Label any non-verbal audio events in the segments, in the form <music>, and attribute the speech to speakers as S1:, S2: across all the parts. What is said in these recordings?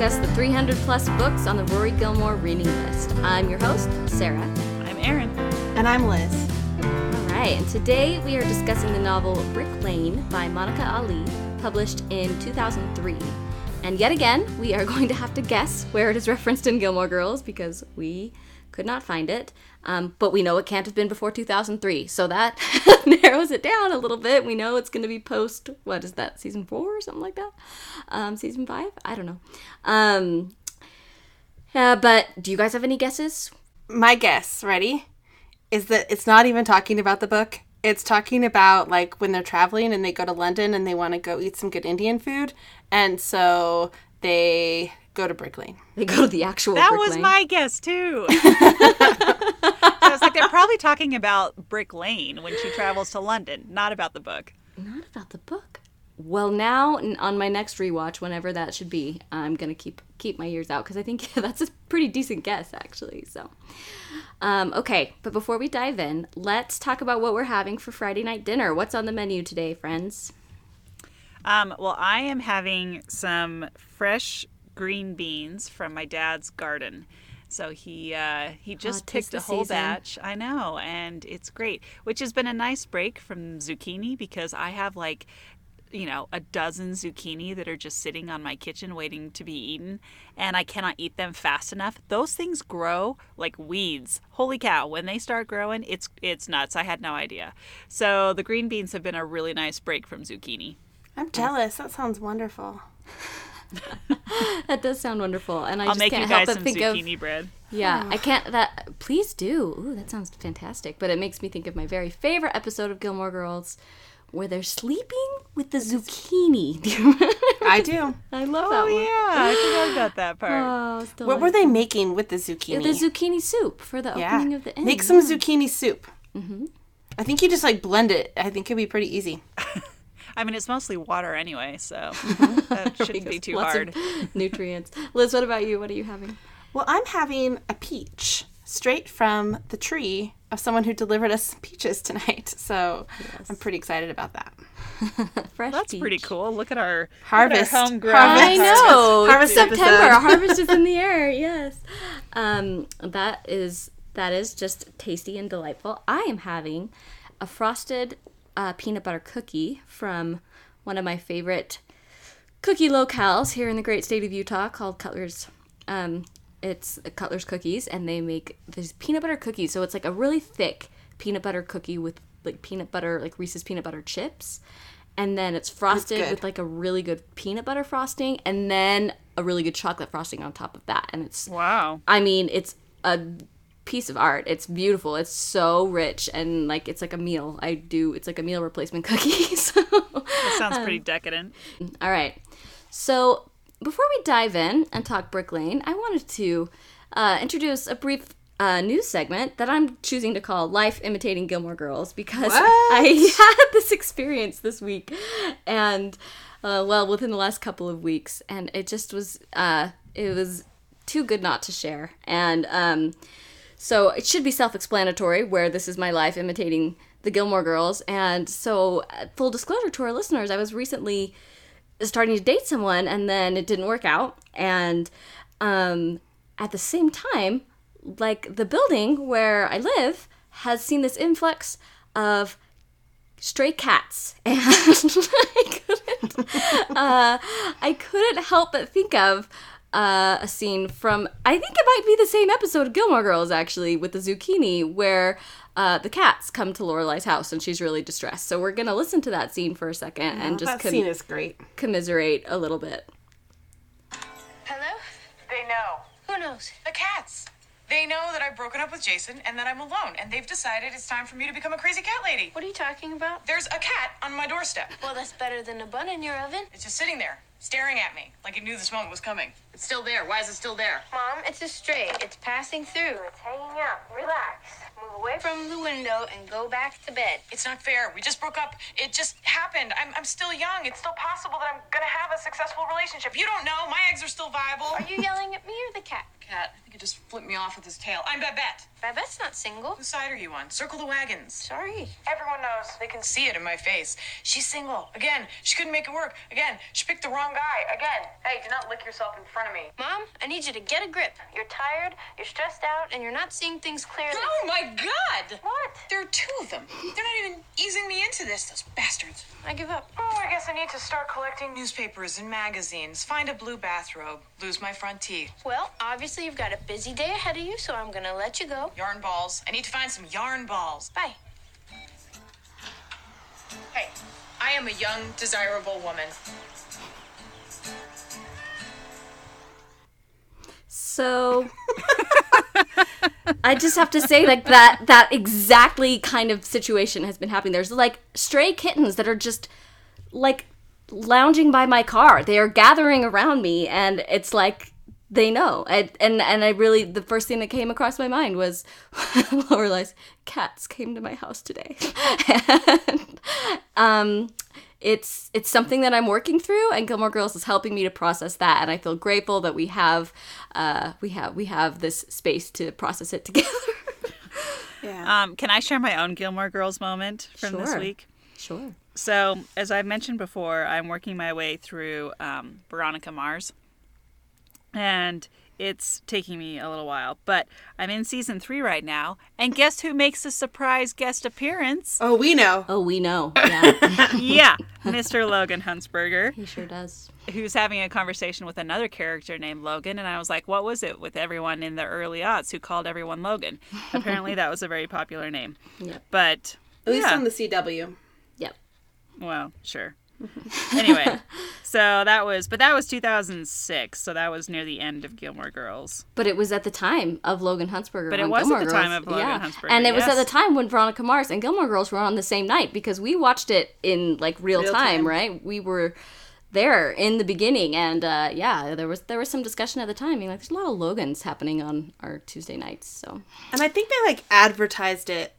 S1: discuss the 300 plus books on the Rory Gilmore reading list. I'm your host, Sarah.
S2: I'm Erin.
S3: And I'm Liz.
S1: All right, and today we are discussing the novel Brick Lane by Monica Ali, published in 2003. And yet again, we are <laughs> going to have to guess where it is referenced in Gilmore Girls because we could not find it. Um, but we know it can't have been before 2003, so that <laughs> narrows it down a little bit. We know it's going to be post, what is that, season four or something like that? Um, season five? I don't know. Um, uh, but do you guys have any guesses?
S3: My guess, ready, is that it's not even talking about the book. It's talking about like when they're traveling and they go to London and they want to go eat some good Indian food. And so they go to Brick Lane.
S1: They go to the actual
S2: That
S1: Brick
S2: was
S1: Lane.
S2: my guess too. <laughs> I was like, they're probably talking about Brick Lane when she travels to London, not about the book.
S1: Not about the book. Well, now on my next rewatch, whenever that should be, I'm gonna keep keep my ears out because I think <laughs> that's a pretty decent guess, actually. So, um, okay. But before we dive in, let's talk about what we're having for Friday night dinner. What's on the menu today, friends?
S2: Um, well, I am having some fresh green beans from my dad's garden. So he uh, he just
S1: tis
S2: picked a whole
S1: season.
S2: batch. I know, and it's great. Which has been a nice break from zucchini because I have like you know a dozen zucchini that are just sitting on my kitchen waiting to be eaten and i cannot eat them fast enough those things grow like weeds holy cow when they start growing it's it's nuts i had no idea so the green beans have been a really nice break from zucchini
S3: I'm jealous. That sounds wonderful. <laughs>
S1: That does sound wonderful, and I
S2: i'll
S1: just
S2: make
S1: can't
S2: you
S1: help but
S2: some
S1: think
S2: zucchini
S1: of
S2: bread
S1: yeah. I <sighs> can't that. Please do. Ooh, that sounds fantastic. But it makes me think of my very favorite episode of Gilmore Girls, where they're sleeping with the zucchini. Do you remember?
S3: I do.
S1: I love
S2: oh
S1: that one.
S2: yeah i forgot about that part
S1: Oh,
S3: What were they making with the zucchini?
S1: The zucchini soup for the
S3: yeah.
S1: opening of the inn.
S3: Make some zucchini soup. Mm-hmm. I think you just like blend it. I think it'd be pretty easy. <laughs>
S2: i mean it's mostly water anyway so <laughs> that shouldn't be too
S1: Lots
S2: hard <laughs>
S1: nutrients. Liz, what about you? What are you having?
S3: Well, I'm having a peach straight from the tree of someone who delivered us peaches tonight. <laughs> So I'm pretty excited about that.
S1: Fresh
S2: that's pretty cool look at our
S3: Harvest.
S2: at our homegrown
S1: I know.
S3: Harvest
S1: it's September. Harvest is in the air. Yes. Um, that is that is just tasty and delightful. I am having a frosted uh, peanut butter cookie from one of my favorite cookie locales here in the great state of Utah called Cutler's. Um, it's Cutler's Cookies, and they make these peanut butter cookies. So it's like a really thick peanut butter cookie with like peanut butter, like Reese's peanut butter chips, and then it's frosted
S3: good.
S1: with like a really good peanut butter frosting, and then a really good chocolate frosting on top of that. And it's,
S2: wow
S1: I mean, it's a piece of art. It's beautiful. It's so rich, and like it's like a meal. I do. It's like a meal replacement <laughs> cookie. so
S2: that sounds pretty
S1: Um,
S2: decadent
S1: all right. So before we dive in and talk Brick Lane, I wanted to uh, introduce a brief uh, news segment that I'm choosing to call "Life Imitating Gilmore Girls" because I <laughs> had this experience this week, and uh, well, within the last couple of weeks, and it just was uh, it was too good not to share, and um, so it should be self-explanatory where this is my life imitating the Gilmore Girls, and so uh, full disclosure to our listeners, I was recently starting to date someone and then it didn't work out. And um, at the same time like the building where i live has seen this influx of stray cats. <laughs> And I, couldn't, uh, I couldn't help but think of uh, a scene from i think it might be the same episode of gilmore girls actually with the zucchini where uh, the cats come to Lorelai's house and she's really distressed. So we're gonna listen to that scene for a second and just
S3: that
S1: com-
S3: scene is great.
S1: commiserate a little bit.
S4: Hello?
S5: They know.
S4: Who knows?
S5: The cats. They know that I've broken up with Jason and that I'm alone, and they've decided it's time for me to become a crazy cat lady.
S4: What are you talking about?
S5: There's a cat on my doorstep.
S4: Well, that's better than a bun in your oven.
S5: It's just sitting there. Staring at me, like it knew this moment was coming. It's still there. Why is it still there?
S4: Mom, it's a stray. It's passing through. It's hanging out. Relax. Move away from the window and go back to bed.
S5: It's not fair. We just broke up. It just happened. I'm, I'm still young. It's still possible that I'm gonna have a successful relationship. You don't know. My eggs are still viable.
S4: Are you yelling at me or the cat?
S5: Cat, I think it just flipped me off with his tail. I'm Babette.
S4: Babette's not single.
S5: Whose side are you on? Circle the wagons.
S4: Sorry.
S5: Everyone knows. They can see it in my face. She's single. Again, she couldn't make it work. Again, she picked the wrong guy. Again. Hey, do not lick yourself in front of me.
S4: Mom, I need you to get a grip. You're tired, you're stressed out, and you're not seeing things clearly.
S5: Oh my god!
S4: What?
S5: There are two of them. They're not even easing me into this, those bastards.
S4: I give up.
S5: Oh, I guess I need to start collecting newspapers and magazines, find a blue bathrobe, lose my front teeth.
S4: Well, obviously you've got a busy day ahead of you, so I'm gonna let you go.
S5: Yarn balls. I need to find some yarn balls.
S4: Bye.
S5: Hey, I am a young, desirable woman.
S1: So I just have to say like that that exactly kind of situation has been happening. There's like stray kittens that are just like lounging by my car. They are gathering around me and it's like they know. And and, and I really the first thing that came across my mind was <laughs> Lorelai's cats came to my house today. <laughs> and um it's it's something that I'm working through, and Gilmore Girls is helping me to process that, and I feel grateful that we have uh, we have we have this space to process it <laughs> together.
S3: Yeah.
S2: Um, can I share my own Gilmore Girls moment from this week?
S1: sure.
S2: So, as I've mentioned before, I'm working my way through um, Veronica Mars, and it's taking me a little while. But I'm in season three right now, and guess who makes a surprise guest appearance?
S3: oh, we know.
S1: Oh, we know. <laughs> Yeah,
S2: yeah, <laughs> Mr. Logan Huntzberger,
S1: he sure does.
S2: who's having a conversation with another character named Logan. And I was like, what was it with everyone in the early aughts who called everyone Logan? <laughs> Apparently, that was a very popular name.
S1: Yep.
S2: But
S3: At least
S2: yeah.
S3: on the CW.
S1: Yep.
S2: Well, sure. <laughs> anyway, so that was, but that was 2006, so that was near the end of Gilmore Girls.
S1: But it was at the time of Logan Huntzberger.
S2: But it
S1: on
S2: was at
S1: Gilmore
S2: the time of Logan
S1: yeah.
S2: Huntzberger,
S1: and it was at the time when Veronica Mars and Gilmore Girls were on the same night because we watched it in like real,
S3: Real
S1: time,
S3: time.
S1: right? We were there in the beginning, and uh, yeah, there was there was some discussion at the time, being like, "There's a lot of Logans happening on our Tuesday nights." So
S3: And I think they like advertised it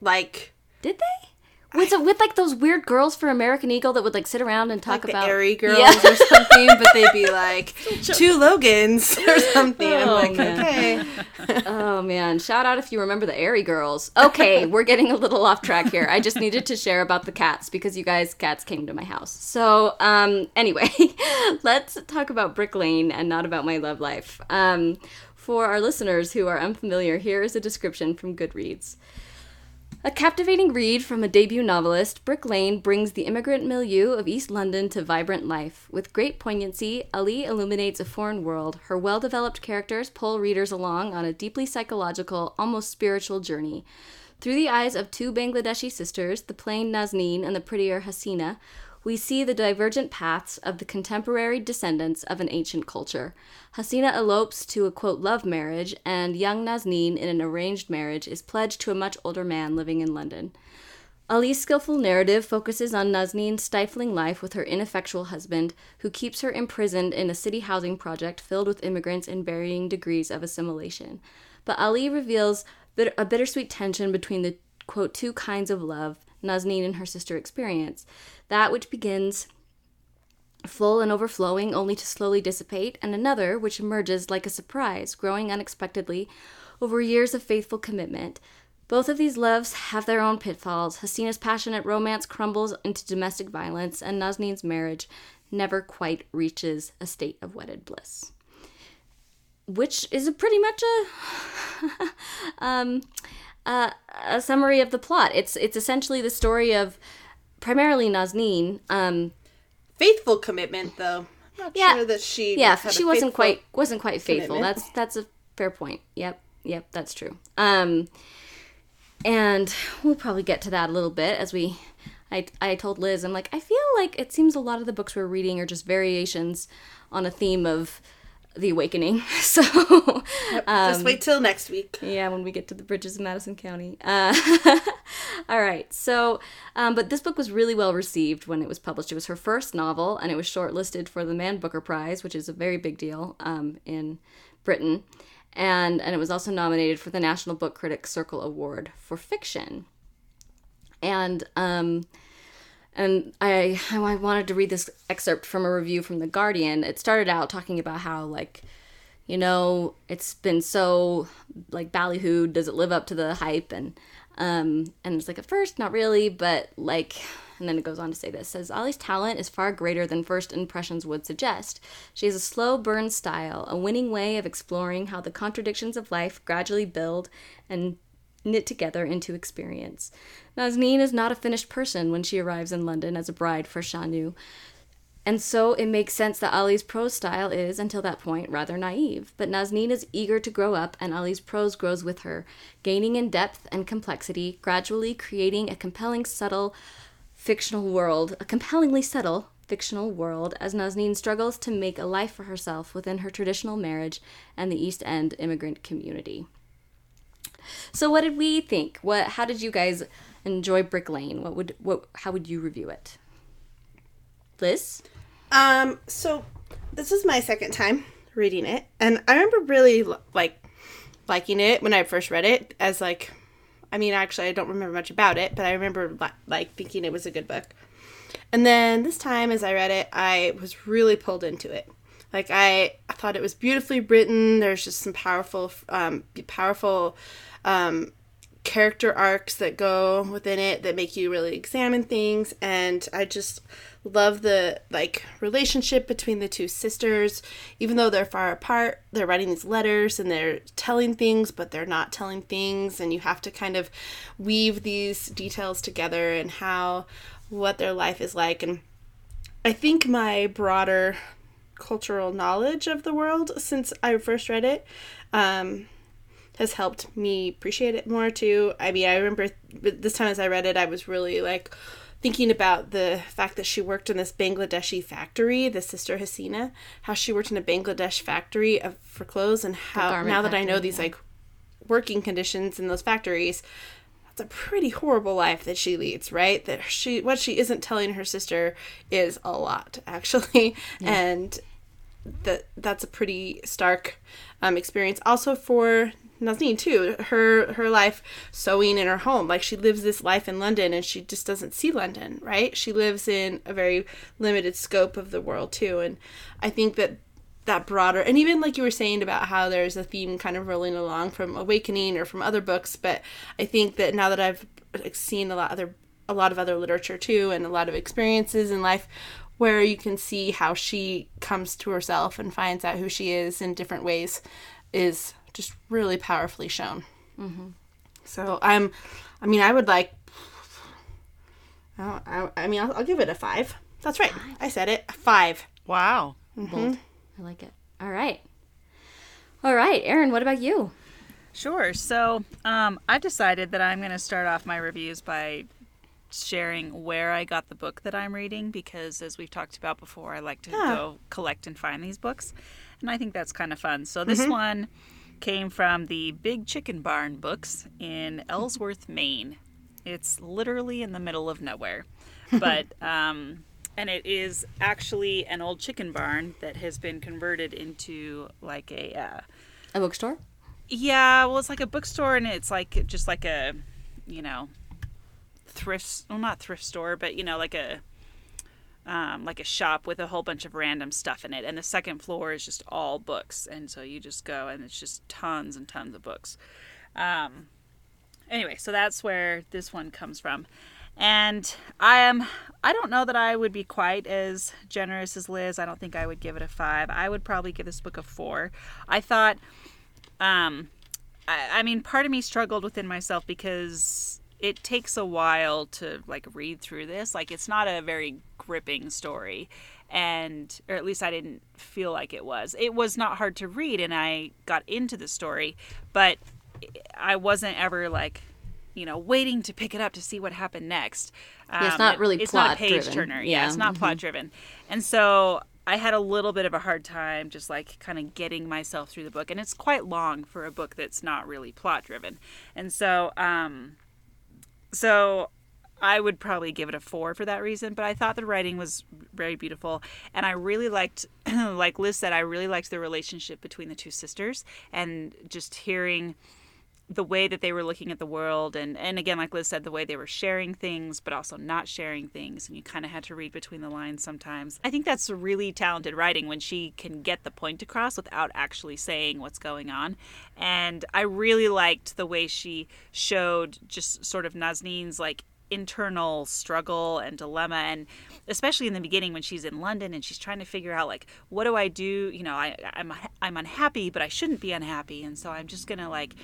S3: like
S1: did they? Was it with like those weird girls for American Eagle that would like sit around and talk
S3: like the
S1: about
S3: Aerie girls
S1: Yeah. <laughs>
S3: or something, but they'd be like <laughs> two Logans or something. I'm
S1: Oh,
S3: like,
S1: man.
S3: okay. <laughs>
S1: Oh man, shout out if you remember the Aerie Girls. Okay, we're getting a little off track here. I just needed to share about the cats because you guys cats came to my house. So, um anyway, let's talk about Brick Lane and not about my love life. Um for our listeners who are unfamiliar, here is a description from Goodreads. A captivating read from a debut novelist, Brick Lane brings the immigrant milieu of East London to vibrant life. With great poignancy, Ali illuminates a foreign world. Her well developed characters pull readers along on a deeply psychological, almost spiritual journey. Through the eyes of two Bangladeshi sisters, the plain Nazneen and the prettier Hasina, we see the divergent paths of the contemporary descendants of an ancient culture. Hasina elopes to a quote love marriage, and young Nazneen, in an arranged marriage, is pledged to a much older man living in London. Ali's skillful narrative focuses on Nazneen's stifling life with her ineffectual husband, who keeps her imprisoned in a city housing project filled with immigrants in varying degrees of assimilation. But Ali reveals bit- a bittersweet tension between the quote two kinds of love Nazneen and her sister experience that which begins full and overflowing only to slowly dissipate, and another which emerges like a surprise, growing unexpectedly over years of faithful commitment. Both of these loves have their own pitfalls. Hasina's passionate romance crumbles into domestic violence, and Nazneen's marriage never quite reaches a state of wedded bliss. Which is a pretty much a <laughs> um, uh, a summary of the plot. It's it's essentially the story of primarily Nazneen. Um,
S3: Faithful commitment, though. I'm not
S1: Yeah.
S3: sure that she.
S1: yeah, she wasn't quite wasn't quite faithful.
S3: commitment.
S1: That's that's a fair point. Yep, yep, that's true. Um, and we'll probably get to that a little bit as we. I I told Liz, I'm like, I feel like it seems a lot of the books we're reading are just variations on a theme of The Awakening. <laughs> So,
S3: Just wait till next week.
S1: yeah, when we get to the bridges of Madison County. Uh, <laughs> all right. So, um, but this book was really well received when it was published. It was her first novel, and it was shortlisted for the Man Booker Prize, which is a very big deal um, in Britain. And, and it was also nominated for the National Book Critics Circle Award for fiction. And um, and I I wanted to read this excerpt from a review from the Guardian. It started out talking about how like you know it's been so like ballyhooed. Does it live up to the hype? And um and it's like at first not really, but like and then it goes on to say this says Ali's talent is far greater than first impressions would suggest. She has a slow burn style, a winning way of exploring how the contradictions of life gradually build and knit together into experience. Nazneen is not a finished person when she arrives in London as a bride for Chanu, and so it makes sense that Ali's prose style is, until that point, rather naive. But Nazneen is eager to grow up, and Ali's prose grows with her, gaining in depth and complexity, gradually creating a compelling, subtle, fictional world, a compellingly subtle fictional world as Nazneen struggles to make a life for herself within her traditional marriage and the East End immigrant community. So what did we think? What how did you guys enjoy Brick Lane? What would what how would you review it? Liz?
S3: Um, so this is my second time reading it, and I remember really like liking it when I first read it. As like, I mean, actually, I don't remember much about it, but I remember like thinking it was a good book. And then this time, as I read it, I was really pulled into it. Like I, I thought it was beautifully written. There's just some powerful, um, powerful um, character arcs that go within it that make you really examine things. And i just love the like relationship between the two sisters. Even though they're far apart they're writing these letters and they're telling things but they're not telling things. And you have to kind of weave these details together and how what their life is like. And i think my broader cultural knowledge of the world since i first read it um, has helped me appreciate it more too. I mean, I remember this time as I read it, I was really like thinking about the fact that she worked in this Bangladeshi factory, the sister Hasina, how she worked in a Bangladesh factory of, for clothes, and how now that I know these yeah. like working conditions in those factories, that's a pretty horrible life that she leads, right? That she what she isn't telling her sister is a lot <laughs> actually, yeah. and that that's a pretty stark um, experience. Also for Nazneen too. Her her life sewing in her home. Like she lives this life in London and she just doesn't see London, right? She lives in a very limited scope of the world too. And I think that that broader and even like you were saying about how there's a theme kind of rolling along from awakening or from other books but i think that now that i've seen a lot other a lot of other literature too and a lot of experiences in life where you can see how she comes to herself and finds out who she is in different ways is just really powerfully shown. Mm-hmm. So I'm, I mean, I would like. I, I mean, I'll, I'll, give it a five. That's right. Five. I said it. Five.
S2: Wow.
S1: Mm-hmm. I like it. All right. All right, Erin. What about you?
S2: Sure. So um, I've decided that I'm going to start off my reviews by sharing where I got the book that I'm reading because, as we've talked about before, I like to yeah. go collect and find these books, and I think that's kind of fun. So this mm-hmm. one came from the Big Chicken Barn books in Ellsworth, Maine. It's literally in the middle of nowhere. But, <laughs> um, and it is actually an old chicken barn that has been converted into like a, uh,
S1: a bookstore?
S2: Yeah, well, it's like a bookstore and it's like just like a, you know, thrift, well, not thrift store, but, you know, like a, um, like a shop with a whole bunch of random stuff in it. And the second floor is just all books. And so you just go and it's just tons and tons of books. Um, anyway, so that's where this one comes from. And I am I don't know that I would be quite as generous as Liz. I don't think I would give it a five. I would probably give this book a four. I thought um I, I mean part of me struggled within myself because it takes a while to like read through this. Like it's not a very gripping story and or at least I didn't feel like it was. It was not hard to read and I got into the story, but I wasn't ever like you know, waiting to pick it up to see what happened next.
S1: Um, yeah, it's not really
S2: it, it's
S1: plot
S2: not page
S1: driven.
S2: turner. Yeah, yeah it's not mm-hmm. plot driven. And so I had a little bit of a hard time just like kind of getting myself through the book, and it's quite long for a book that's not really plot driven, and so um, so I would probably give it a four for that reason. But I thought the writing was very beautiful, and I really liked, <clears throat> like Liz said, I really liked the relationship between the two sisters, and just hearing the way that they were looking at the world and and again like Liz said the way they were sharing things but also not sharing things and you kind of had to read between the lines sometimes. I think that's really talented writing when she can get the point across without actually saying what's going on. And I really liked the way she showed just sort of Nazneen's like internal struggle and dilemma and especially in the beginning when she's in London and she's trying to figure out like what do I do you know I I'm I'm unhappy but I shouldn't be unhappy and so I'm just to like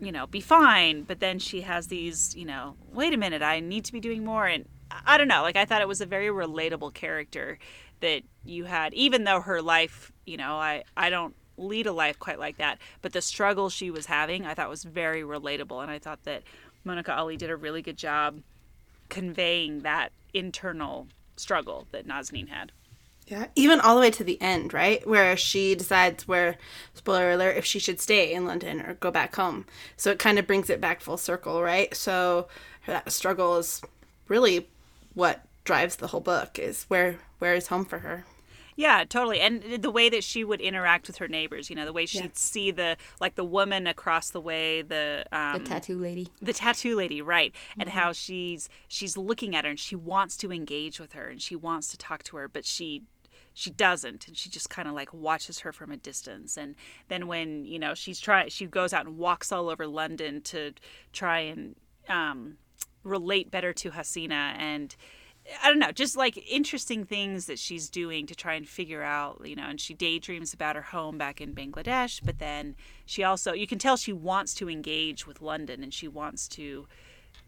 S2: you know, be fine. But then she has these, you know, wait a minute, I need to be doing more. And I don't know, like I thought it was a very relatable character that you had, even though her life, you know, I, I don't lead a life quite like that, but the struggle she was having, I thought was very relatable. And I thought that Monica Ali did a really good job conveying that internal struggle that Nazneen had.
S3: Yeah, even all the way to the end, right? Where she decides where, spoiler alert, if she should stay in London or go back home. So it kind of brings it back full circle, right? So that struggle is really what drives the whole book is where where is home for her.
S2: Yeah, totally. And the way that she would interact with her neighbors, you know, the way she'd
S3: Yeah.
S2: see the like the woman across the way, the um,
S1: The tattoo lady.
S2: the tattoo lady right and how she's she's looking at her and she wants to engage with her and she wants to talk to her but she she doesn't and she just kind of like watches her from a distance and then when you know she's try she goes out and walks all over london to try and um relate better to hasina and I don't know, just like interesting things that she's doing to try and figure out, you know, and she daydreams about her home back in Bangladesh, but then she also, you can tell she wants to engage with London and she wants to,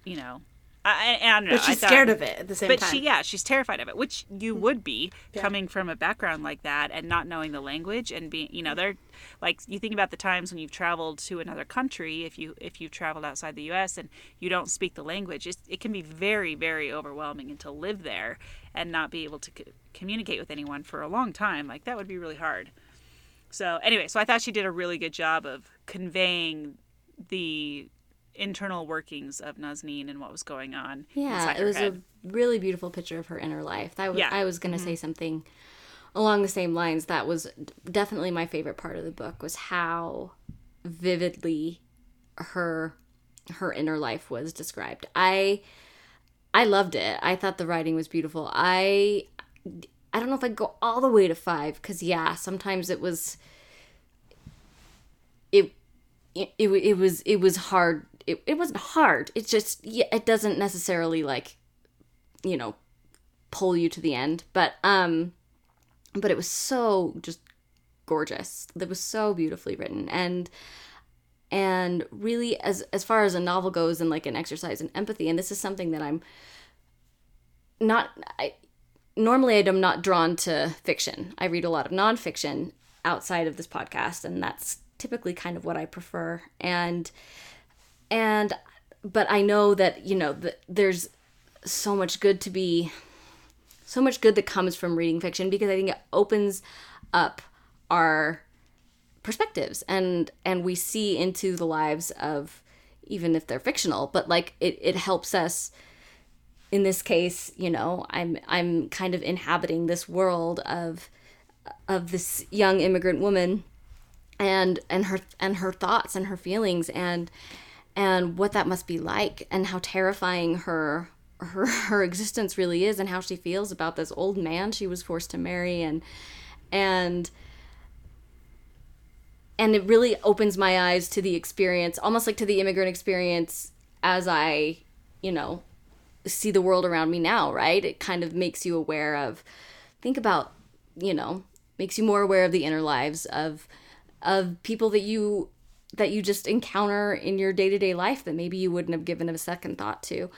S2: you know, I, I, I don't know.
S3: But she's
S2: thought-
S3: scared of it at the same
S2: but
S3: time.
S2: she, yeah, she's terrified of it, which you hmm. would be coming from a background like that and not knowing the language and being, you know, they're like you think about the times when you've traveled to another country, if you if you've traveled outside the U.S. and you don't speak the language, it's, it can be very very overwhelming and to live there and not be able to co- communicate with anyone for a long time, like that would be really hard. So anyway, so I thought she did a really good job of conveying the internal workings of Nazneen and what was going on.
S1: Yeah, it was
S2: head.
S1: a really beautiful picture of her inner life. That was,
S2: Yeah.
S1: I was going to say mm-hmm. something along the same lines. That was definitely my favorite part of the book was how vividly her her inner life was described. I I loved it. I thought the writing was beautiful. I I don't know if I'd go all the way to 5 cuz yeah, sometimes it was it, it, it was it was hard it, it wasn't hard. It's just yeah it doesn't necessarily like you know pull you to the end. But um but it was so just gorgeous. It was so beautifully written. And and really as as far as a novel goes and like an exercise in empathy and this is something that i'm not i normally i'm not drawn to fiction. I read a lot of nonfiction outside of this podcast and that's typically kind of what i prefer. And and but i know that you know that there's so much good to be so much good that comes from reading fiction because i think it opens up our perspectives and and we see into the lives of even if they're fictional but like it, it helps us. In this case you know i'm i'm kind of inhabiting this world of of this young immigrant woman and and her and her thoughts and her feelings and and what that must be like and how terrifying her her her existence really is and how she feels about this old man she was forced to marry. And and and it really opens my eyes to the experience almost like to the immigrant experience as i you know see the world around me now right? It kind of makes you aware of think about you know makes you more aware of the inner lives of of people that you that you just encounter in your day-to-day life that maybe you wouldn't have given a second thought to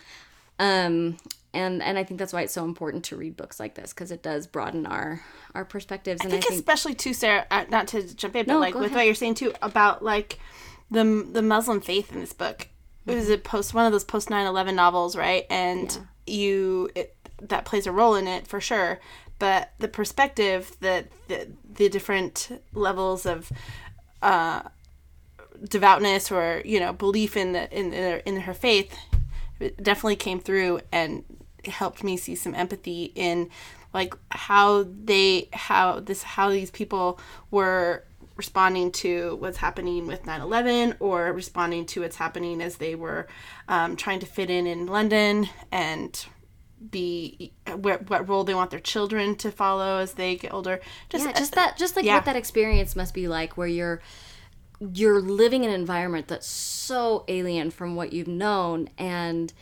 S1: um and and i think that's why it's so important to read books like this because it does broaden our our perspectives
S3: I
S1: and
S3: think,
S1: i think
S3: especially too, Sarah. Uh, not to jump in, but
S1: No,
S3: like with
S1: ahead.
S3: what you're saying too about like the the Muslim faith in this book. It was a post one of those post 9/11 novels, right? And you it, that plays a role in it for sure. but the perspective that the, the different levels of uh, devoutness or you know belief in the in in her, in her faith it definitely came through and helped me see some empathy in like how they how this how these people were responding to what's happening with 9-11 or responding to what's happening as they were um, trying to fit in in london and be what, what role they want their children to follow as they get older just
S1: yeah, just that, just like
S3: yeah.
S1: what that experience must be like, where you're you're living in an environment that's so alien from what you've known, and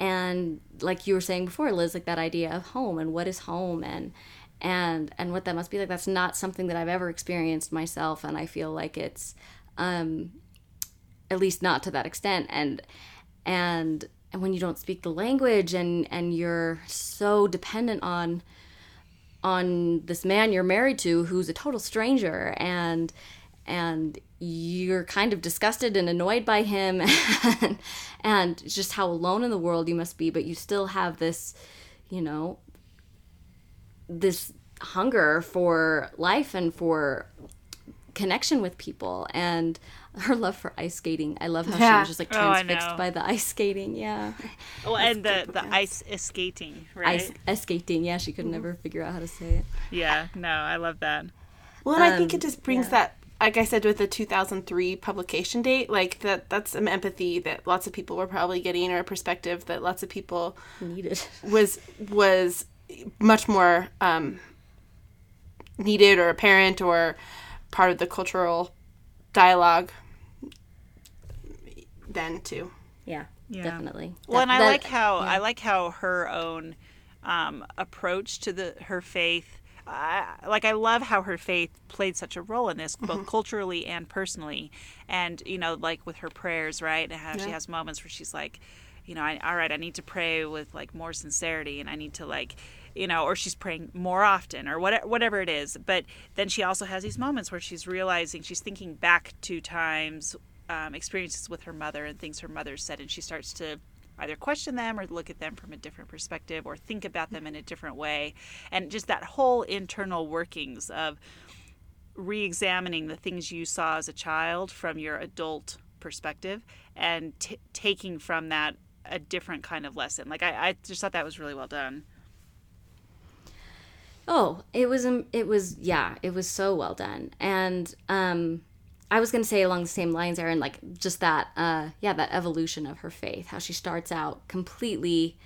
S1: and like you were saying before, Liz, like that idea of home and what is home and and and what that must be like. That's not something that I've ever experienced myself, and I feel like it's um, at least not to that extent, and and and when you don't speak the language and and you're so dependent on on this man you're married to who's a total stranger and and you're kind of disgusted and annoyed by him <laughs> and, and just how alone in the world you must be but you still have this you know this hunger for life and for connection with people and her love for ice skating. I love how she was just like
S2: Oh,
S1: transfixed
S2: know.
S1: by the ice skating. Yeah.
S2: Well, and the the ice skating, right?
S1: Ice, ice skating. Yeah, she could never figure out how to say it.
S2: Yeah, no, I love that.
S3: Well, and I think
S1: Um,
S3: it just brings
S1: yeah.
S3: that, like I said, with the 2003 publication date, like that, that's some empathy that lots of people were probably getting, or a perspective that lots of people
S1: Needed. <laughs>
S3: was was much more um, needed or apparent or part of the cultural dialogue then too.
S1: Yeah,
S2: Yeah.
S1: definitely.
S2: Well,
S1: That-
S2: and I
S1: that-
S2: like how I like how her own um, approach to the her faith. I, like I love how her faith played such a role in this, both culturally and personally. And you know, like with her prayers, right? And how she has moments where she's like, you know, I, all right, I need to pray with like more sincerity, and I need to like, you know, or she's praying more often, or whatever, whatever it is. But then she also has these moments where she's realizing she's thinking back to times um, experiences with her mother and things her mother said, and she starts to either question them or look at them from a different perspective or think about them in a different way. And just that whole internal workings of re examining the things you saw as a child from your adult perspective and t- taking from that a different kind of lesson. Like, I, I just thought that was really well done.
S1: Oh, it was um, it was yeah, it was so well done. And um I was going to say along the same lines Erin like just that uh yeah, that evolution of her faith, how she starts out completely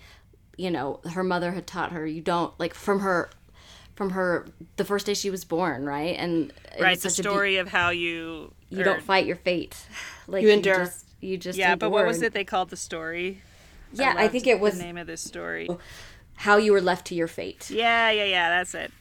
S1: you know, her mother had taught her you don't like from her from her the first day she was born, right? And
S2: Right. The
S1: a be-
S2: story of how you.
S1: you
S2: or-
S1: don't fight your fate. <laughs> Like
S3: You endure.
S1: just, you just
S2: Yeah, but what was it they called the story?
S1: Yeah, I
S2: loved
S1: think it was
S2: the name of this story.
S1: how you were left to your fate.
S2: Yeah, yeah, yeah. That's it.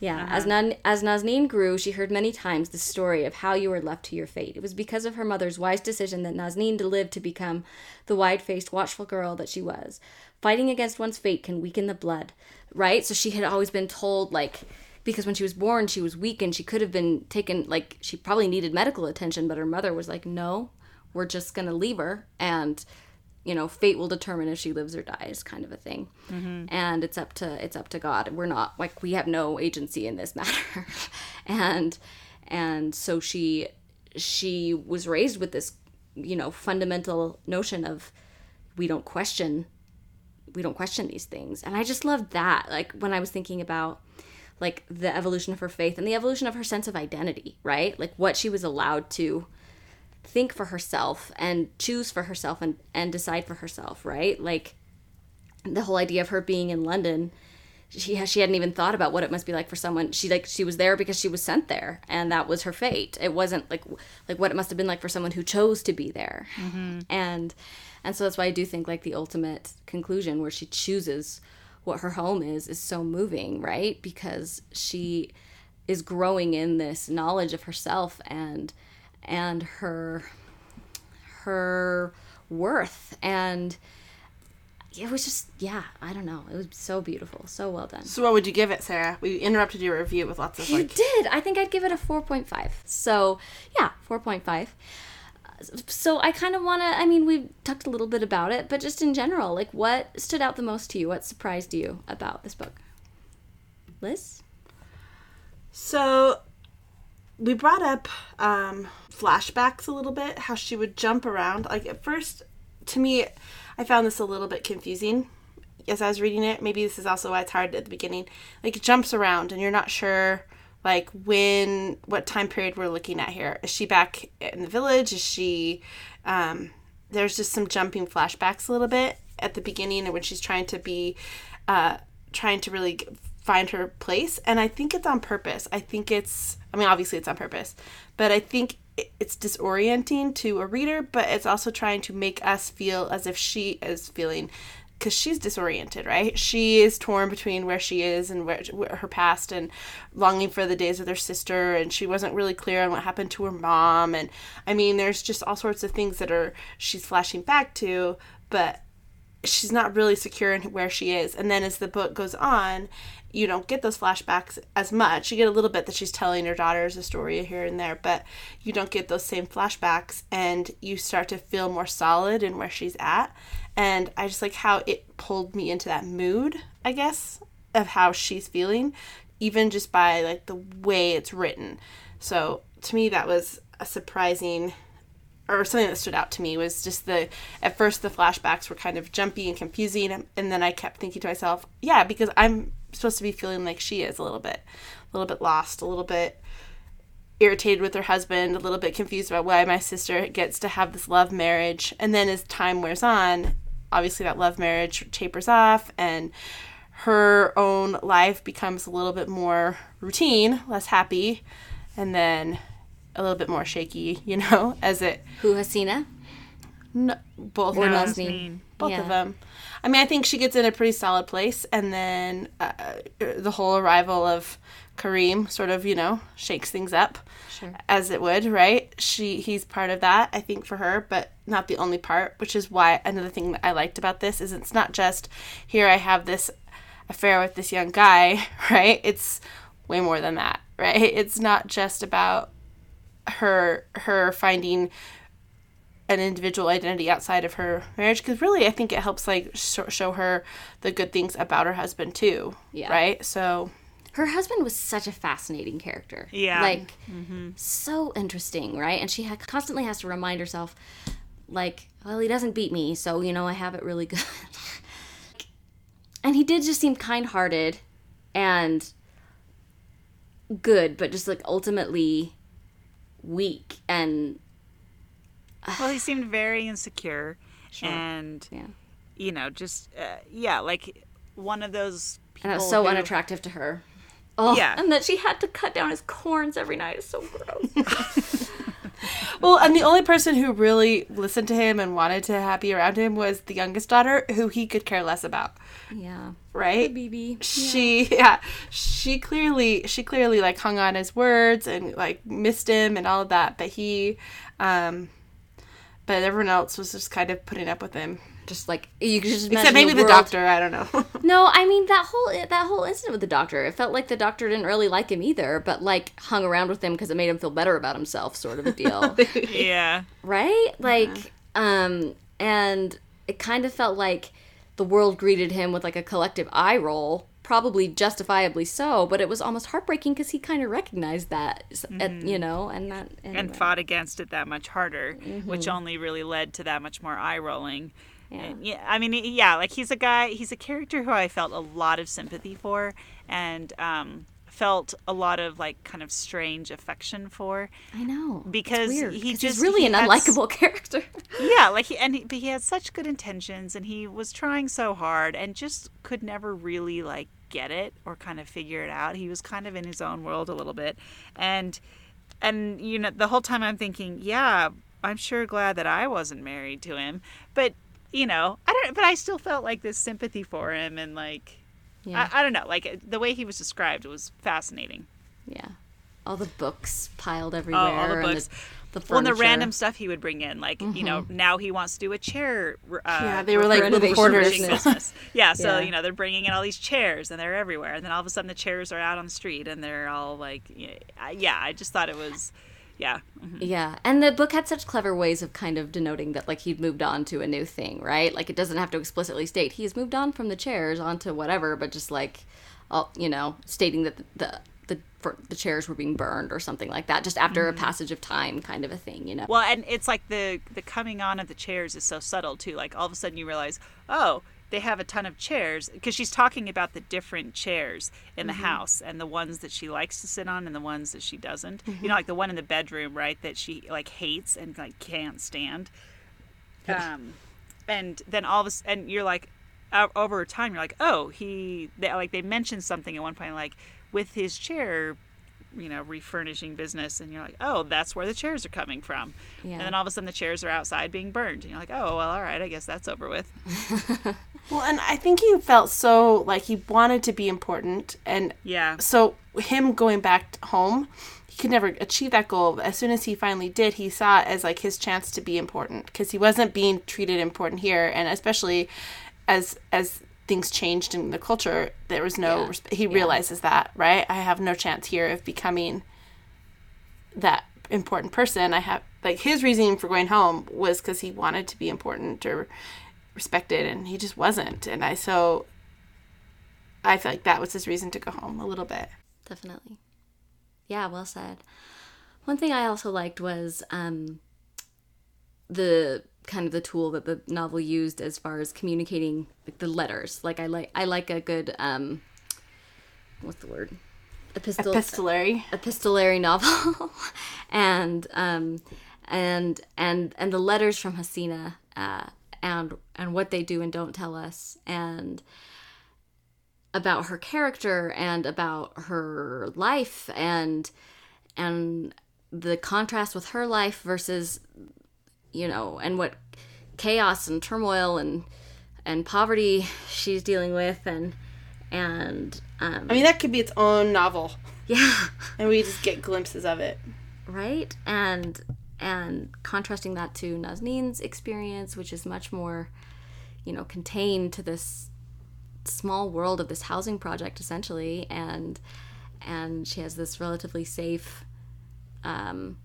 S1: Yeah, uh-huh. as Nan- as Nazneen grew, she heard many times the story of how you were left to your fate. It was because of her mother's wise decision that Nazneen lived to become the wide-faced, watchful girl that she was. Fighting against one's fate can weaken the blood, right? So she had always been told like because when she was born, she was weak and she could have been taken like she probably needed medical attention, but her mother was like, "No, we're just going to leave her and you know fate will determine if she lives or dies kind of a thing. Mm-hmm. And it's up to it's up to god. We're not like we have no agency in this <laughs> matter. And and so she she was raised with this you know fundamental notion of we don't question we don't question these things. And i just loved that like when i was thinking about like the evolution of her faith and the evolution of her sense of identity right? Like what she was allowed to think for herself and choose for herself and, and decide for herself, right? Like the whole idea of her being in London, she has, she hadn't even thought about what it must be like for someone. She like she was there because she was sent there, and that was her fate. It wasn't like like what it must have been like for someone who chose to be there, mm-hmm. and and so that's why I do think like the ultimate conclusion where she chooses what her home is is so moving, right? Because she is growing in this knowledge of herself and and her her worth. And it was just yeah i don't know. It was so beautiful. So well done.
S3: So what would you give it, Sarah? We interrupted your review with lots of
S1: you
S3: like
S1: did. I think i'd give it a 4.5 so yeah 4.5 so i kind of want to i mean we've talked a little bit about it but just in general like what stood out the most to you? What surprised you about this book? Liz?
S3: So we brought up um, flashbacks a little bit, how she would jump around. Like at first, to me, I found this a little bit confusing as I was reading it. Maybe this is also why it's hard at the beginning. Like it jumps around and you're not sure like when what time period we're looking at here. Is she back in the village? Is she um there's just some jumping flashbacks a little bit at the beginning and when she's trying to be uh trying to really find her place and i think it's on purpose i think it's i mean obviously it's on purpose but i think it's disorienting to a reader but it's also trying to make us feel as if she is feeling because she's disoriented right? She is torn between where she is and where, where her past and longing for the days with her sister and she wasn't really clear on what happened to her mom and i mean there's just all sorts of things that are she's flashing back to but she's not really secure in where she is. And then as the book goes on, you don't get those flashbacks as much. You get a little bit that she's telling her daughters a story here and there, but you don't get those same flashbacks and you start to feel more solid in where she's at. And I just like how it pulled me into that mood, I guess, of how she's feeling, even just by like the way it's written. So to me, that was a surprising or something that stood out to me was just the at first the flashbacks were kind of jumpy and confusing and then i kept thinking to myself yeah because i'm supposed to be feeling like she is a little bit a little bit lost a little bit irritated with her husband a little bit confused about why my sister gets to have this love marriage. And then as time wears on obviously that love marriage tapers off and her own life becomes a little bit more routine less happy. And then a little bit more shaky, you know, <laughs> as it
S1: Who Hasina?
S3: no, both
S1: Or
S3: of them,
S1: Nazneen?
S3: both
S1: Yeah.
S3: of them. I mean, I think she gets in a pretty solid place, and then uh, the whole arrival of Karim sort of, you know, shakes things up,
S1: Sure.
S3: as it would, right? She he's part of that, I think, for her, but not the only part. Which is why another thing that I liked about this is it's not just here I have this affair with this young guy, <laughs> right? It's way more than that, right? It's not just about her her finding an individual identity outside of her marriage because really i think it helps like sh- show her the good things about her husband too
S1: Yeah.
S3: right so
S1: Her husband was such a fascinating character.
S2: Yeah.
S1: Like, mm-hmm. so interesting, right? And she ha- constantly has to remind herself, like, well, he doesn't beat me, so, you know, I have it really <laughs> good. and he did just seem kind hearted and good, but just like ultimately weak and
S2: Well, he seemed very insecure, and
S1: yeah.
S2: you know, just uh, yeah, like one of those people.
S1: And it was so
S2: who-
S1: unattractive to her. Oh,
S2: Yeah.
S1: and that she had to cut down his corns every night is so gross. <laughs>
S3: well and the only person who really listened to him and wanted to happy around him was the youngest daughter who he could care less about.
S1: Yeah.
S3: right?
S1: Bibi.
S3: she <laughs> yeah. She clearly she clearly like hung on his words and like missed him and all of that but he um but everyone else was just kind of putting up with him
S1: Just like you could just
S3: except maybe the,
S1: world-
S3: doctor i don't know <laughs>
S1: No, I mean that whole that whole incident with the doctor. It felt like the doctor didn't really like him either, but like hung around with him because it made him feel better about himself, sort of a deal, <laughs>
S2: Yeah,
S1: right? Like, um, and it kind of felt like the world greeted him with like a collective eye roll, probably justifiably so. But it was almost heartbreaking because he kind of recognized that, at, you know, and that
S2: and fought against it that much harder, which
S1: Mm-hmm.
S2: only really led to that much more eye rolling.
S1: Yeah.
S2: And yeah, I mean, yeah, like he's a guy, he's a character who I felt a lot of sympathy for, and um, felt a lot of like kind of strange affection for.
S1: I know
S2: because
S1: weird,
S2: he just-
S1: he's really
S2: he
S1: an
S2: had
S1: unlikable <laughs> character.
S2: Yeah, like he and he, but he had such good intentions, and he was trying so hard, and just could never really like get it or kind of figure it out. He was kind of in his own world a little bit, and and you know the whole time I'm thinking, yeah, I'm sure glad that I wasn't married to him, but you know I don't, but I still felt like this sympathy for him, and like
S1: Yeah.
S2: I, I don't know, like the way he was described was fascinating.
S1: Yeah. All the books piled everywhere.
S2: Oh, all the
S1: and
S2: books.
S1: the, the
S2: Well, and the random stuff he would bring in, like you know, now he wants to do a chair. Uh,
S3: Yeah, they were like little
S1: renovation
S3: quarters.
S1: business.
S2: business. Yeah, so
S1: Yeah.
S2: you know they're bringing in all these chairs and they're everywhere, and then all of a sudden the chairs are out on the street and they're all like, yeah, yeah. I just thought it was, yeah, mhm.
S1: Yeah, and the book had such clever ways of kind of denoting that like he'd moved on to a new thing, right? Like it doesn't have to explicitly state he's moved on from the chairs onto whatever, but just like all, you know, stating that the, the the for the chairs were being burned or something like that, just after a passage of time, kind of a thing, you know.
S2: Well, and it's like the the coming on of the chairs is so subtle too. Like all of a sudden you realize, oh, they have a ton of chairs because she's talking about the different chairs in the house and the ones that she likes to sit on and the ones that she doesn't. You know, like the one in the bedroom, right, that she like hates and like can't stand. Um, and then all of a s- and you're like, over time, you're like, oh, he they, like they mentioned something at one point, like with his chair you know, refurnishing business, and you're like, oh, that's where the chairs are coming from.
S1: Yeah.
S2: And then all of a sudden, the chairs are outside being burned, and you're like, oh, well, all right, I guess that's over with. <laughs>
S3: Well, and I think he felt so like he wanted to be important, and
S2: Yeah.
S3: so him going back home, he could never achieve that goal. As soon as he finally did, he saw it as like his chance to be important because he wasn't being treated important here, and especially as as things changed in the culture, there was no.
S1: Yeah.
S3: He realizes that right. I have no chance here of becoming that important person. I have like his reasoning for going home was because he wanted to be important or respected, and he just wasn't. And I so I feel like that was his reason to go home a little bit.
S1: Definitely. Yeah, well said. One thing I also liked was um, the kind of the tool that the novel used as far as communicating like the letters. Like I like I like a good um, what's the word?
S3: Epistolary.
S1: epistolary novel, <laughs> and um, and and and the letters from Hasina, uh, and and what they do and don't tell us, and about her character and about her life and and the contrast with her life versus you know and what chaos and turmoil and and poverty she's dealing with and and um
S3: I mean, that could be its own novel,
S1: yeah. <laughs>
S3: And we just get glimpses of it.
S1: right? And and contrasting that to Nazneen's experience which is much more you know contained to this small world of this housing project essentially. And and she has this relatively safe um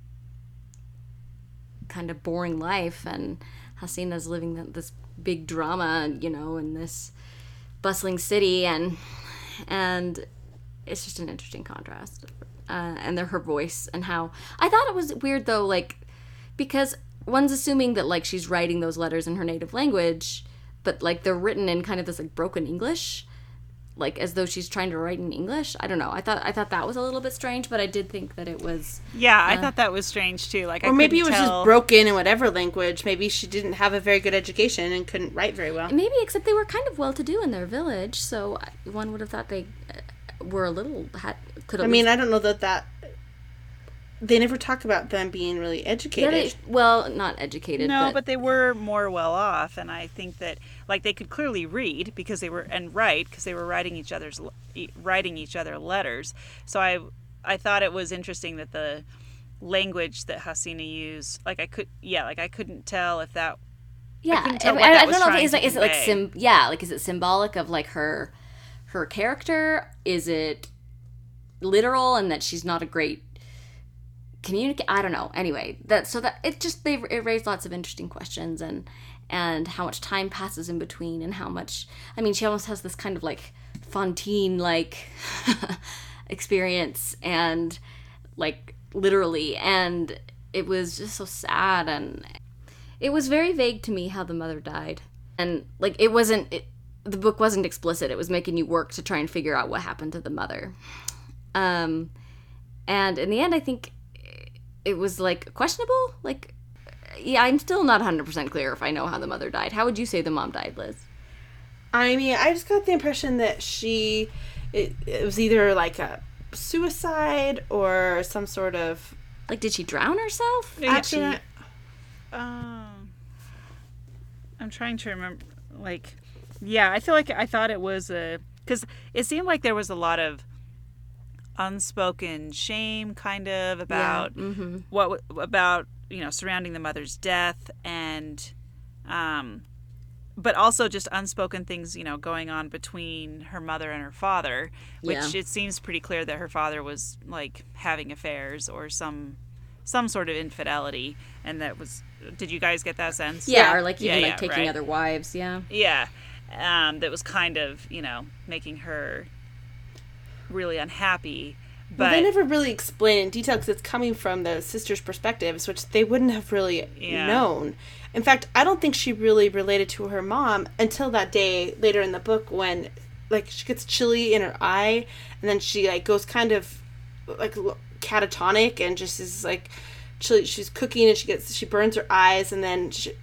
S1: kind of boring life and Hasina's living this big drama you know in this bustling city and and it's just an interesting contrast uh, and then her voice and how i thought it was weird though like because one's assuming that like she's writing those letters in her native language but like they're written in kind of this like broken english like as though she's trying to write in english i don't know i thought i thought that was a little bit strange but i did think that it was
S2: Yeah, I thought that was strange too. Like, I
S3: Or maybe it was
S2: tell-
S3: just broken in whatever language. Maybe she didn't have a very good education and couldn't write very well.
S1: maybe except they were kind of well to do in their village so one would have thought they uh, were a little had could
S3: I mean, I don't know that that. They never talk about them being really
S1: yeah,
S3: educated.
S1: they, well not educated
S2: No,
S1: but,
S2: but they were more well off, and I think that like they could clearly read because they were and write because they were writing each other's e- writing each other letters. So I I thought it was interesting that the language that Hasina used, like I could yeah, like I couldn't tell if that
S1: yeah
S2: couldn't
S1: I,
S2: tell
S1: I,
S2: what that
S1: I don't know if it's like is it like sim yeah like is it symbolic of like her her character is it literal and that she's not a great communicate i don't know. Anyway that so that it just they it raised lots of interesting questions and and how much time passes in between and how much i mean she almost has this kind of like Fantine like <laughs> experience and like literally and it was just so sad and it was very vague to me how the mother died. And like it wasn't it, the book wasn't explicit. It was making you work to try and figure out what happened to the mother. Um and in the end i think it was like questionable like yeah i'm still not 100% clear if i know how the mother died how would you say the mom died liz
S3: I mean, I just got the impression that she, it, it was either like a suicide or some sort of
S1: like did she drown herself
S3: accident.
S2: Um, I'm trying to remember. Like, yeah, I feel like I thought it was a because it seemed like there was a lot of unspoken shame, kind of about what about you know surrounding the mother's death and um but also just unspoken things you know going on between her mother and her father which
S1: Yeah.
S2: it seems pretty clear that her father was like having affairs or some some sort of infidelity and that was did you guys get that sense
S1: yeah, or like even
S2: yeah,
S1: like taking
S2: right.
S1: other wives yeah
S2: yeah um, that was kind of you know making her really unhappy.
S3: But
S2: But
S3: they never really explain in detail because it's coming from the sister's perspectives, which they wouldn't have really
S2: Yeah.
S3: known. In fact, I don't think she really related to her mom until that day later in the book when, like, she gets chilly in her eye, and then she like goes kind of like catatonic and just is like chilly. She's cooking and she gets she burns her eyes, and then she,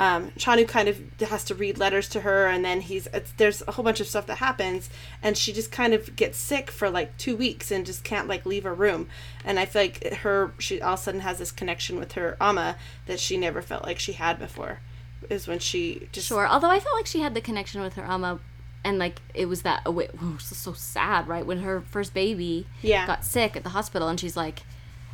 S3: um, Chanu kind of has to read letters to her, and then he's it's, there's a whole bunch of stuff that happens, and she just kind of gets sick for like two weeks and just can't like leave her room. And I feel like her she all of a sudden has this connection with her ama that she never felt like she had before. Is when she just
S1: Sure. Although I felt like she had the connection with her ama, and like it was that oh, it was <laughs> so sad, right? When her first baby
S3: Yeah.
S1: got sick at the hospital, and she's like,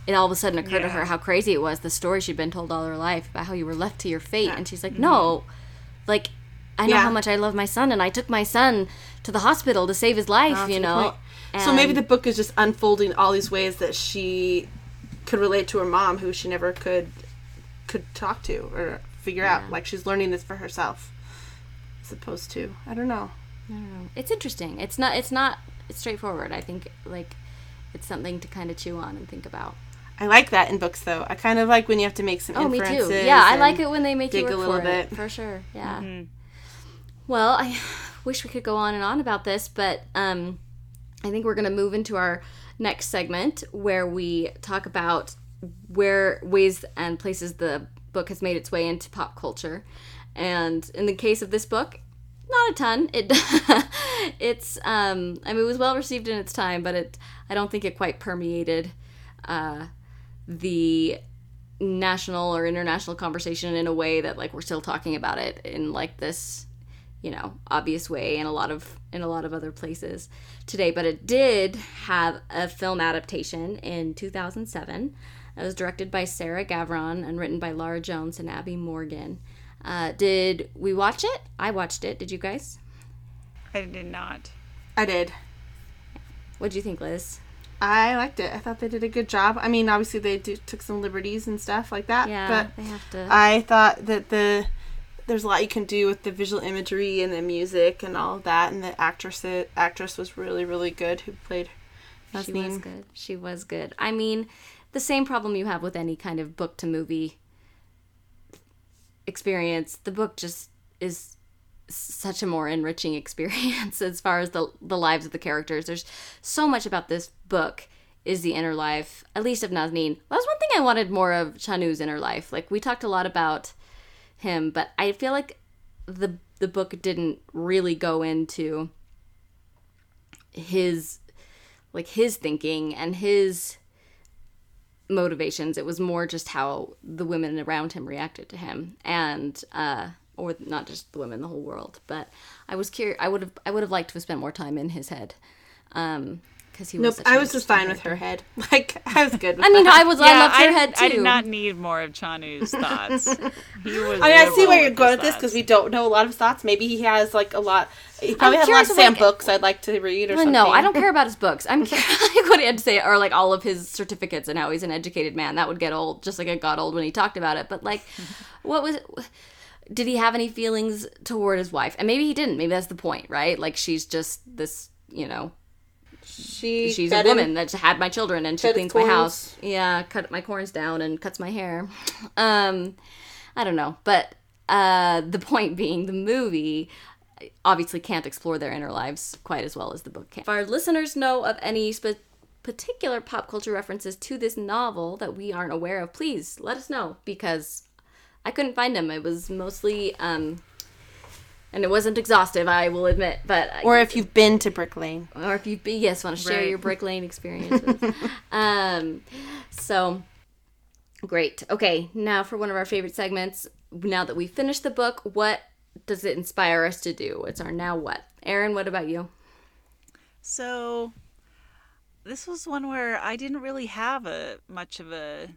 S1: it all of a sudden occurred to her how crazy it was the story she'd been told all her life about how you were left to your fate, and she's like,
S2: Mm-hmm.
S1: no, like. I know
S3: Yeah.
S1: how much I love my son, and I took my son to the hospital to save his life. You know,
S3: so maybe the book is just unfolding all these ways that she could relate to her mom, who she never could could talk to or figure out. Like she's learning this for herself, as opposed to I don't know.
S1: it's interesting. It's not. It's not. It's straightforward. I think like it's something to kind of chew on and think about.
S3: I like that in books though. I kind of like when you have to make some
S1: Oh, me
S3: inferences.
S1: too. Yeah, I like it when they make you
S3: dig
S1: work
S3: a little
S1: for it,
S3: bit.
S1: for sure. Yeah. Well, I <sighs> wish we could go on and on about this, but um, I think we're going to move into our next segment where we talk about where ways and places the book has made its way into pop culture. And in the case of this book, not a ton. It <laughs> it's um I mean it was well received in its time, but it I don't think it quite permeated uh the national or international conversation in a way that like we're still talking about it in like this you know obvious way in a lot of in a lot of other places today. But it did have a film adaptation in 2007 it was directed by sarah gavron and written by laura jones and abi morgan. Uh, did we watch it? I watched it. Did you guys?
S2: I did not.
S3: I did.
S1: what do you think liz
S3: I liked it. I thought they did a good job. I mean, obviously they do, took some liberties and stuff like that.
S1: yeah
S3: but
S1: they have to
S3: I thought that the there's a lot you can do with the visual imagery and the music and all of that. And the actress actress was really really good who played.
S1: She was good. She was good. I mean, the same problem you have with any kind of book to movie experience. The book just is such a more enriching <laughs> experience as far as the the lives of the characters. There's so much about this book is the inner life, at least of Nazneen. That was one thing I wanted more of Chanu's inner life. Like we talked a lot about him, but I feel like the the book didn't really go into his like his thinking and his motivations. It was more just how the women around him reacted to him, and uh, or not just the women, the whole world. But I was curious. I would have I would have liked to have spent more time in his head, um, because he was.
S3: Nope,
S1: such
S3: I was just
S1: interesting
S3: fine with her head. <laughs> Like I was good. With
S1: I mean,
S3: that.
S1: I was. I loved her
S2: I,
S1: head too.
S2: I did not need more of Chanu's <laughs> thoughts. He was
S3: I mean, I see where you're going with this because we don't know a lot of his thoughts. Maybe he has like a lot. He probably has a lot
S1: curious
S3: of
S1: of,
S3: Sam
S1: like-
S3: books I'd like to read or
S1: Well,
S3: something.
S1: no, I don't care about his books. I'm curious like what he had to say, or like all of his certificates and how he's an educated man. That would get old, just like it got old when he talked about it. But like, what was? Did he have any feelings toward his wife? And maybe he didn't. Maybe that's the point, right? Like she's just this, you know,
S3: She
S1: she's a
S3: him-
S1: woman that had my children and she cleans my house. Yeah, cut my corns down and cuts my hair. Um, I don't know, but uh, the point being, the movie obviously can't explore their inner lives quite as well as the book can. If our listeners know of any spe- particular pop culture references to this novel that we aren't aware of, please let us know because I couldn't find them. It was mostly. Um, and it wasn't exhaustive, I will admit, but I-
S3: Or if you've been to Brick Lane.
S1: or if you be yes want to share
S2: Right.
S1: your brick lane <laughs> experiences um so great okay now for one of our favorite segments now that we finished the book what does it inspire us to do it's our now what erin what about you
S2: So this was one where I didn't really have a much of a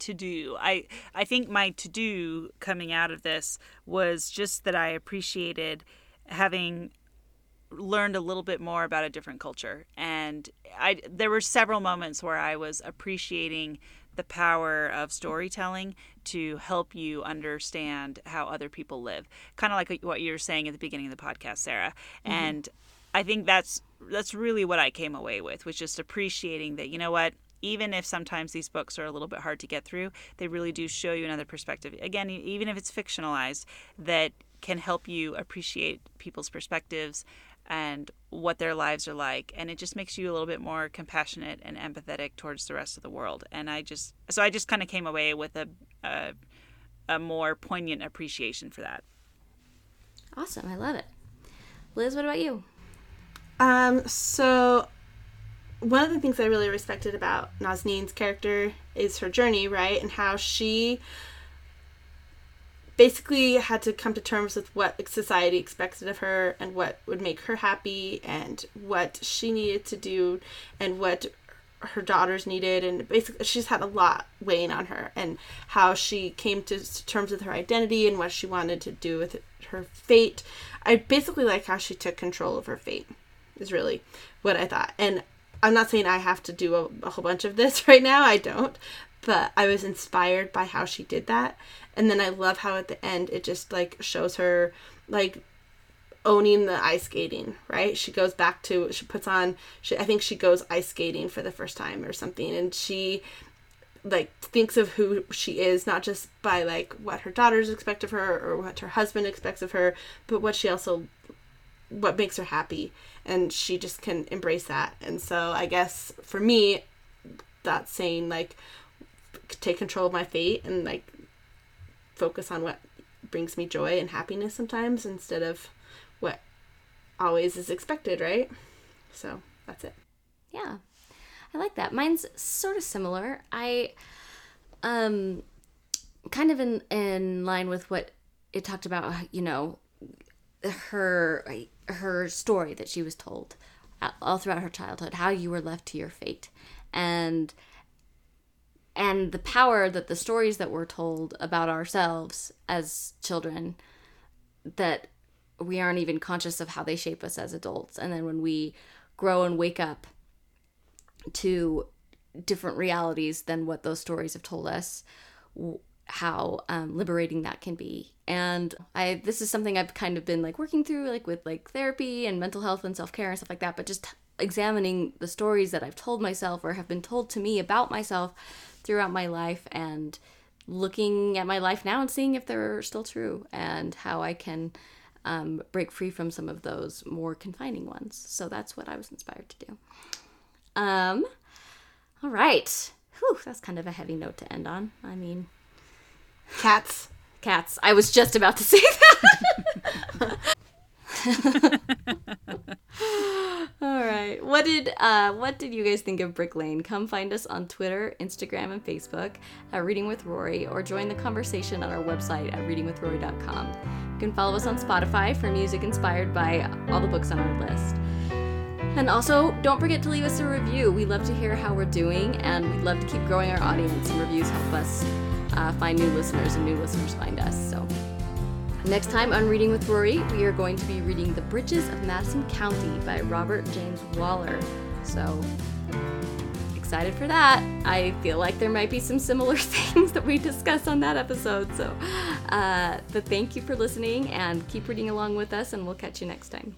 S2: to do. I I think my to do coming out of this was just that I appreciated having learned a little bit more about a different culture and I there were several moments where I was appreciating the power of storytelling to help you understand how other people live. Kind of like what you were saying at the beginning of the podcast, Sarah. Mm-hmm. And I think that's that's really what I came away with, was just appreciating that you know what, even if sometimes these books are a little bit hard to get through, they really do show you another perspective. Again, e- even if it's fictionalized, that can help you appreciate people's perspectives and what their lives are like and it just makes you a little bit more compassionate and empathetic towards the rest of the world and i just so i just kind of came away with a, a a more poignant appreciation for that
S1: Awesome. I love it. Liz, what about you?
S3: Um, so one of the things I really respected about Nazneen's character is her journey, right? And how she basically had to come to terms with what society expected of her and what would make her happy and what she needed to do and what her daughters needed. And basically she's had a lot weighing on her and how she came to terms with her identity and what she wanted to do with her fate. I basically like how she took control of her fate is really what i thought. And i'm not saying i have to do a, a whole bunch of this <laughs> right now i don't but i was inspired by how she did that and then i love how at the end it just like shows her like owning the ice skating, right? She goes back to she puts on she I think she goes ice skating for the first time or something and she like thinks of who she is not just by like what her daughters expect of her or what her husband expects of her, but what she also what makes her happy and she just can embrace that. And so I guess for me that saying like take control of my fate and like focus on what brings me joy and happiness sometimes instead of what always is expected, right? So that's it.
S1: Yeah. I like that. Mine's sort of similar. I um kind of in in line with what it talked about, you know, her her story that she was told all throughout her childhood, how you were left to your fate. And and the power that the stories that we're told about ourselves as children that we aren't even conscious of how they shape us as adults and then when we grow and wake up to different realities than what those stories have told us how um, liberating that can be. And i this is something i've kind of been like working through like with like therapy and mental health and self-care and stuff like that but just examining the stories that i've told myself or have been told to me about myself throughout my life and looking at my life now and seeing if they're still true and how i can um, break free from some of those more confining ones. So that's what i was inspired to do. Um all right. Whew, that's kind of a heavy note to end on. I mean
S3: Cats.
S1: cats. I was just about to <laughs> say that. All right. What did uh, what did you guys think of Brick Lane? Come find us on Twitter, Instagram, and Facebook at Reading with Rory, or join the conversation on our website at readingwithrory.com. You can follow us on Spotify for music inspired by all the books on our list. And also, don't forget to leave us a review. We love to hear how we're doing, and we'd love to keep growing our audience. And reviews help us uh, find new listeners, and new listeners find us. So, next time on Reading with Rory, we are going to be reading The Bridges of Madison County by Robert James Waller. So, excited for that. I feel like there might be some similar <laughs> things that we discuss on that episode. So, uh, but thank you for listening and keep reading along with us, and we'll catch you next time.